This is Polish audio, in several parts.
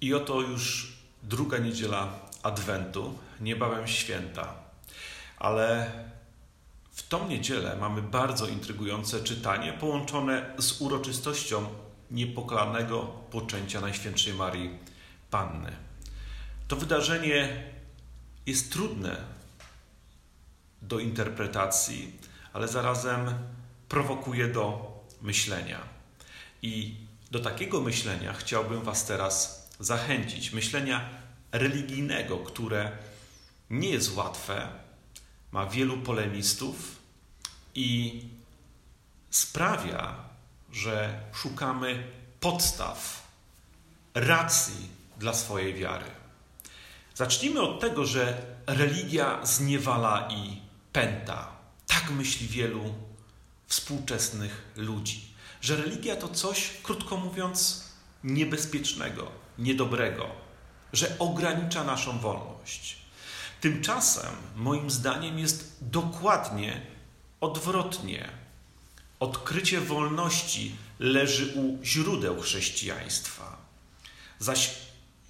I oto już druga niedziela Adwentu, niebawem święta. Ale w tą niedzielę mamy bardzo intrygujące czytanie połączone z uroczystością niepokalanego poczęcia Najświętszej Marii Panny. To wydarzenie jest trudne do interpretacji, ale zarazem prowokuje do myślenia. I do takiego myślenia chciałbym Was teraz zachęcić. Myślenia religijnego, które nie jest łatwe, ma wielu polemistów i sprawia, że szukamy podstaw, racji dla swojej wiary. Zacznijmy od tego, że religia zniewala i pęta. Tak myśli wielu współczesnych ludzi że religia to coś, krótko mówiąc, niebezpiecznego, niedobrego, że ogranicza naszą wolność. Tymczasem, moim zdaniem, jest dokładnie odwrotnie. Odkrycie wolności leży u źródeł chrześcijaństwa, zaś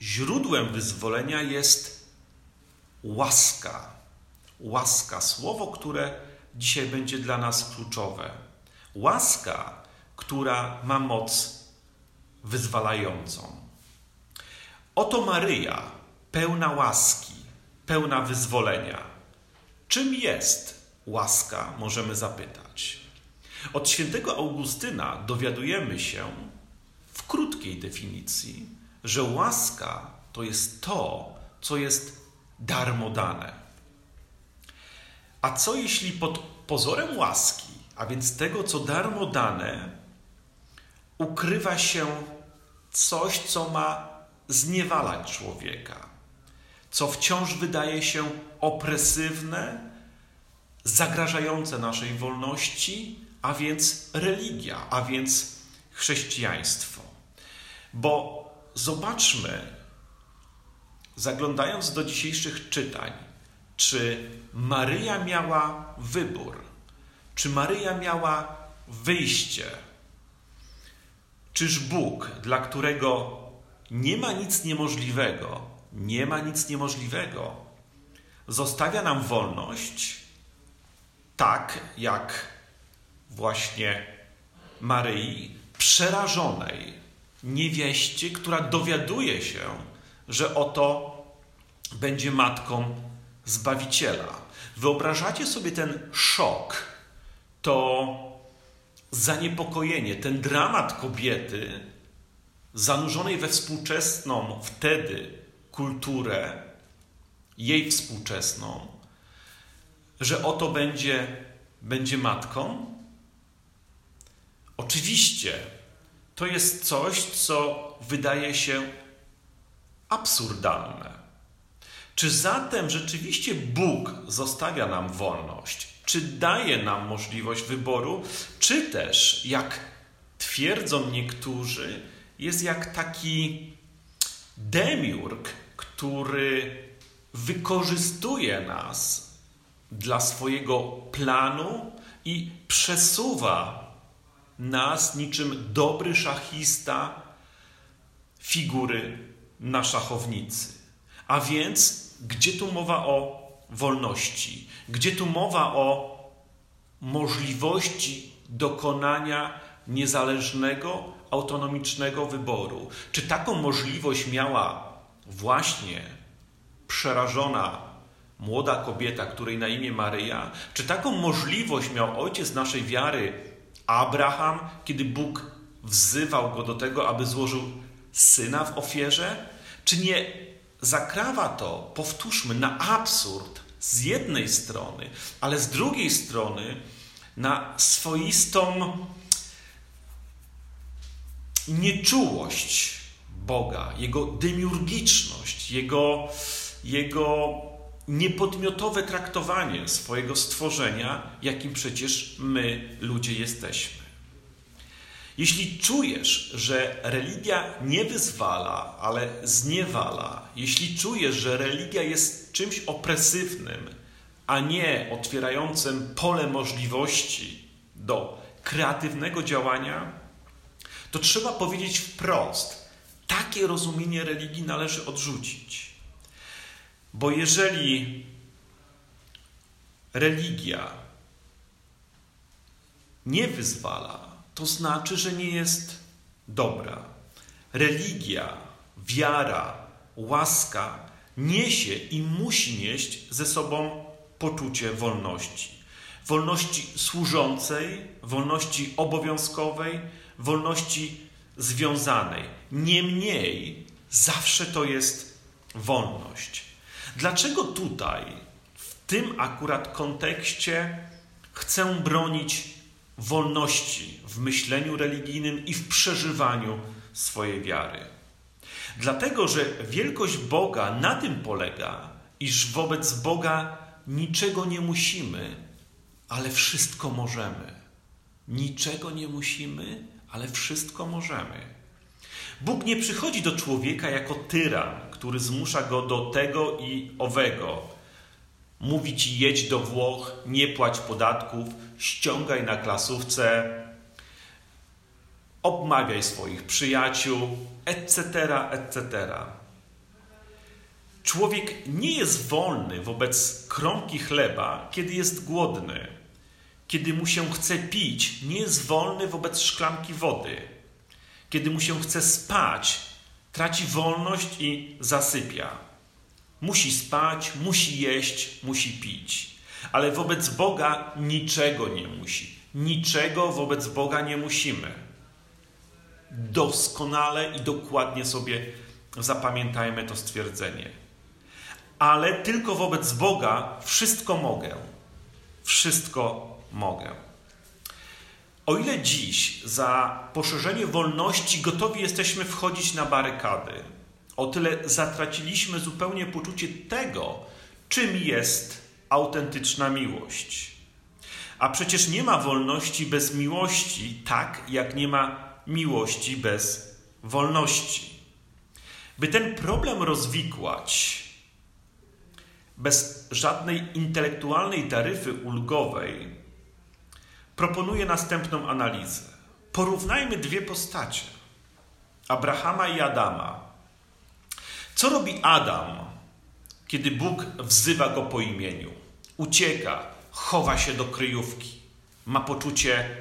źródłem wyzwolenia jest łaska. Łaska, słowo, które dzisiaj będzie dla nas kluczowe. Łaska która ma moc wyzwalającą. Oto Maryja, pełna łaski, pełna wyzwolenia. Czym jest łaska, możemy zapytać. Od świętego Augustyna dowiadujemy się w krótkiej definicji, że łaska to jest to, co jest darmo dane. A co jeśli pod pozorem łaski, a więc tego, co darmo dane, ukrywa się coś, co ma zniewalać człowieka, co wciąż wydaje się opresywne, zagrażające naszej wolności, a więc religia, a więc chrześcijaństwo. Bo zobaczmy, zaglądając do dzisiejszych czytań, czy Maryja miała wybór, czy Maryja miała wyjście Czyż Bóg, dla którego nie ma nic niemożliwego, nie ma nic niemożliwego, zostawia nam wolność, tak jak właśnie Maryi, przerażonej niewieście, która dowiaduje się, że oto będzie matką Zbawiciela. Wyobrażacie sobie ten szok, to zaniepokojenie, ten dramat kobiety zanurzonej we współczesną wtedy kulturę, jej współczesną, że oto będzie, będzie matką? Oczywiście, to jest coś, co wydaje się absurdalne. Czy zatem rzeczywiście Bóg zostawia nam wolność? Czy daje nam możliwość wyboru, czy też, jak twierdzą niektórzy, jest jak taki demiurg, który wykorzystuje nas dla swojego planu i przesuwa nas niczym dobry szachista figury na szachownicy. A więc, gdzie tu mowa o wolności, gdzie tu mowa o możliwości dokonania niezależnego, autonomicznego wyboru. Czy taką możliwość miała właśnie przerażona młoda kobieta, której na imię Maryja? Czy taką możliwość miał ojciec naszej wiary, Abraham, kiedy Bóg wzywał go do tego, aby złożył syna w ofierze? Czy nie zakrawa to, powtórzmy, na absurd z jednej strony, ale z drugiej strony na swoistą nieczułość Boga, Jego demiurgiczność, Jego, jego niepodmiotowe traktowanie swojego stworzenia, jakim przecież my, ludzie, jesteśmy. Jeśli czujesz, że religia nie wyzwala, ale zniewala, jeśli czujesz, że religia jest czymś opresywnym, a nie otwierającym pole możliwości do kreatywnego działania, to trzeba powiedzieć wprost: Takie rozumienie religii należy odrzucić. Bo jeżeli religia nie wyzwala, to znaczy, że nie jest dobra. Religia, wiara, łaska niesie i musi nieść ze sobą poczucie wolności. Wolności służącej, wolności obowiązkowej, wolności związanej. Niemniej zawsze to jest wolność. Dlaczego tutaj, w tym akurat kontekście, chcę bronić wolności w myśleniu religijnym i w przeżywaniu swojej wiary? Dlatego, że wielkość Boga na tym polega, iż wobec Boga niczego nie musimy, ale wszystko możemy. Niczego nie musimy, ale wszystko możemy. Bóg nie przychodzi do człowieka jako tyran, który zmusza go do tego i owego. Mówi ci jedź do Włoch, nie płać podatków, ściągaj na klasówce, obmawiaj swoich przyjaciół, etc., etc. Człowiek nie jest wolny wobec kromki chleba, kiedy jest głodny. Kiedy mu się chce pić, nie jest wolny wobec szklanki wody. Kiedy mu się chce spać, traci wolność i zasypia. Musi spać, musi jeść, musi pić. Ale wobec Boga niczego nie musi. Niczego wobec Boga nie musimy. Doskonale i dokładnie sobie zapamiętajmy to stwierdzenie. Ale tylko wobec Boga wszystko mogę. Wszystko mogę. O ile dziś za poszerzenie wolności gotowi jesteśmy wchodzić na barykady, o tyle zatraciliśmy zupełnie poczucie tego, czym jest autentyczna miłość. A przecież nie ma wolności bez miłości, tak jak nie ma miłości bez wolności. By ten problem rozwikłać bez żadnej intelektualnej taryfy ulgowej, proponuję następną analizę. Porównajmy dwie postacie: Abrahama i Adama. Co robi Adam, kiedy Bóg wzywa go po imieniu? Ucieka, chowa się do kryjówki, ma poczucie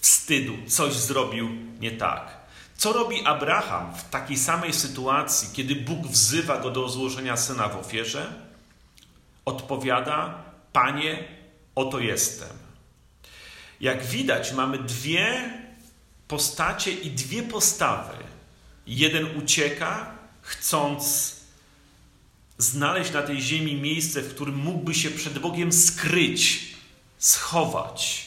wstydu, coś zrobił nie tak. Co robi Abraham w takiej samej sytuacji, kiedy Bóg wzywa go do złożenia syna w ofierze? Odpowiada: Panie, oto jestem. Jak widać, mamy dwie postacie i dwie postawy. Jeden ucieka, chcąc znaleźć na tej ziemi miejsce, w którym mógłby się przed Bogiem skryć, schować.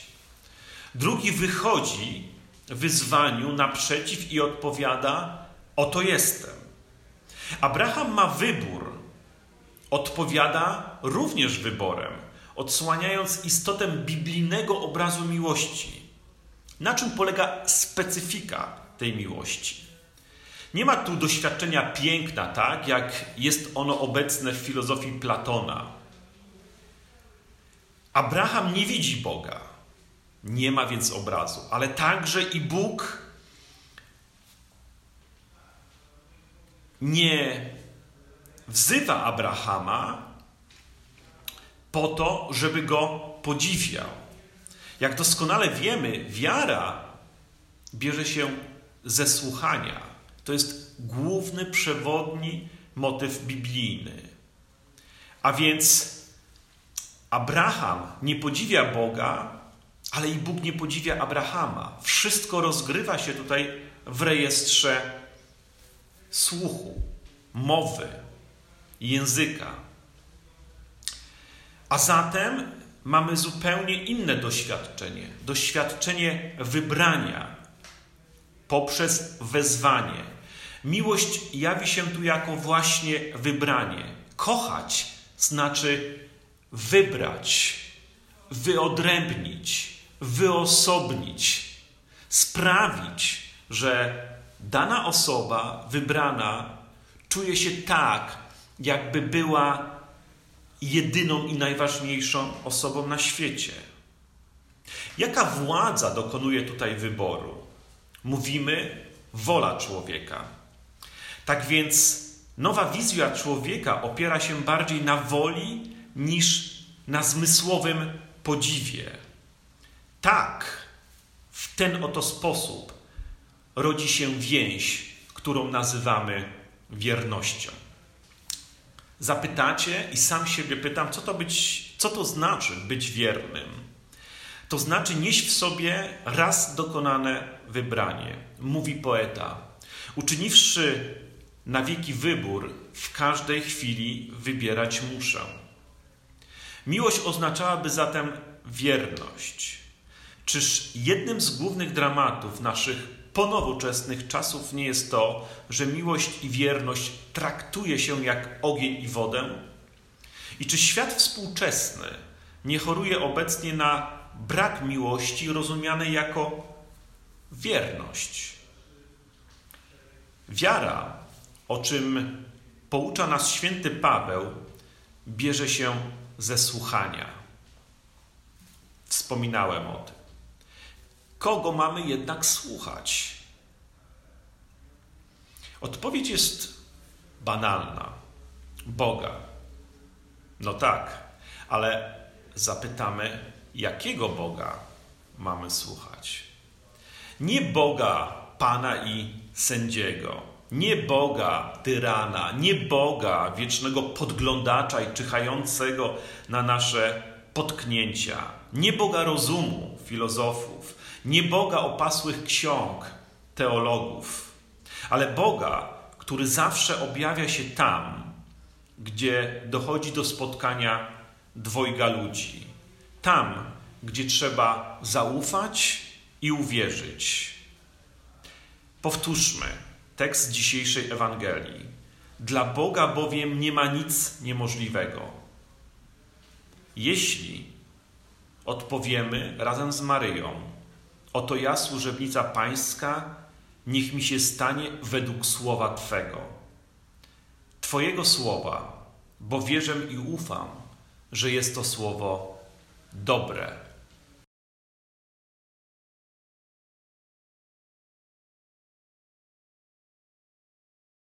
Drugi wychodzi wyzwaniu naprzeciw i odpowiada: Oto jestem. Abraham ma wybór. Odpowiada również wyborem odsłaniając istotę biblijnego obrazu miłości. Na czym polega specyfika tej miłości? Nie ma tu doświadczenia piękna, tak jak jest ono obecne w filozofii Platona. Abraham nie widzi Boga, nie ma więc obrazu, ale także i Bóg nie wzywa Abrahama po to, żeby go podziwiał. Jak doskonale wiemy, wiara bierze się ze słuchania. To jest główny, przewodni motyw biblijny. A więc Abraham nie podziwia Boga, ale i Bóg nie podziwia Abrahama. Wszystko rozgrywa się tutaj w rejestrze słuchu, mowy, języka. A zatem mamy zupełnie inne doświadczenie doświadczenie wybrania poprzez wezwanie. Miłość jawi się tu jako właśnie wybranie. Kochać znaczy wybrać, wyodrębnić, wyosobnić, sprawić, że dana osoba wybrana czuje się tak, jakby była jedyną i najważniejszą osobą na świecie. Jaka władza dokonuje tutaj wyboru? Mówimy wola człowieka. Tak więc nowa wizja człowieka opiera się bardziej na woli niż na zmysłowym podziwie. Tak, w ten oto sposób rodzi się więź, którą nazywamy wiernością. Zapytacie i sam siebie pytam, co to, być, co to znaczy być wiernym? To znaczy nieść w sobie raz dokonane wybranie, mówi poeta. Uczyniwszy na wieki wybór, w każdej chwili wybierać muszę. Miłość oznaczałaby zatem wierność. Czyż jednym z głównych dramatów naszych ponowoczesnych czasów nie jest to, że miłość i wierność traktuje się jak ogień i wodę? I czy świat współczesny nie choruje obecnie na brak miłości rozumianej jako wierność? Wiara, o czym poucza nas święty Paweł, bierze się ze słuchania. Wspominałem o tym. Kogo mamy jednak słuchać? Odpowiedź jest banalna. Boga. No tak, ale zapytamy, jakiego Boga mamy słuchać? Nie Boga Pana i sędziego, nie Boga tyrana, nie Boga wiecznego podglądacza i czyhającego na nasze potknięcia, nie Boga rozumu filozofów, nie Boga opasłych ksiąg teologów, ale Boga, który zawsze objawia się tam, gdzie dochodzi do spotkania dwojga ludzi. Tam, gdzie trzeba zaufać i uwierzyć. Powtórzmy tekst dzisiejszej Ewangelii. Dla Boga bowiem nie ma nic niemożliwego. Jeśli odpowiemy razem z Maryją, oto ja, służebnica Pańska, niech mi się stanie według słowa Twego. Twojego słowa, bo wierzę i ufam, że jest to słowo dobre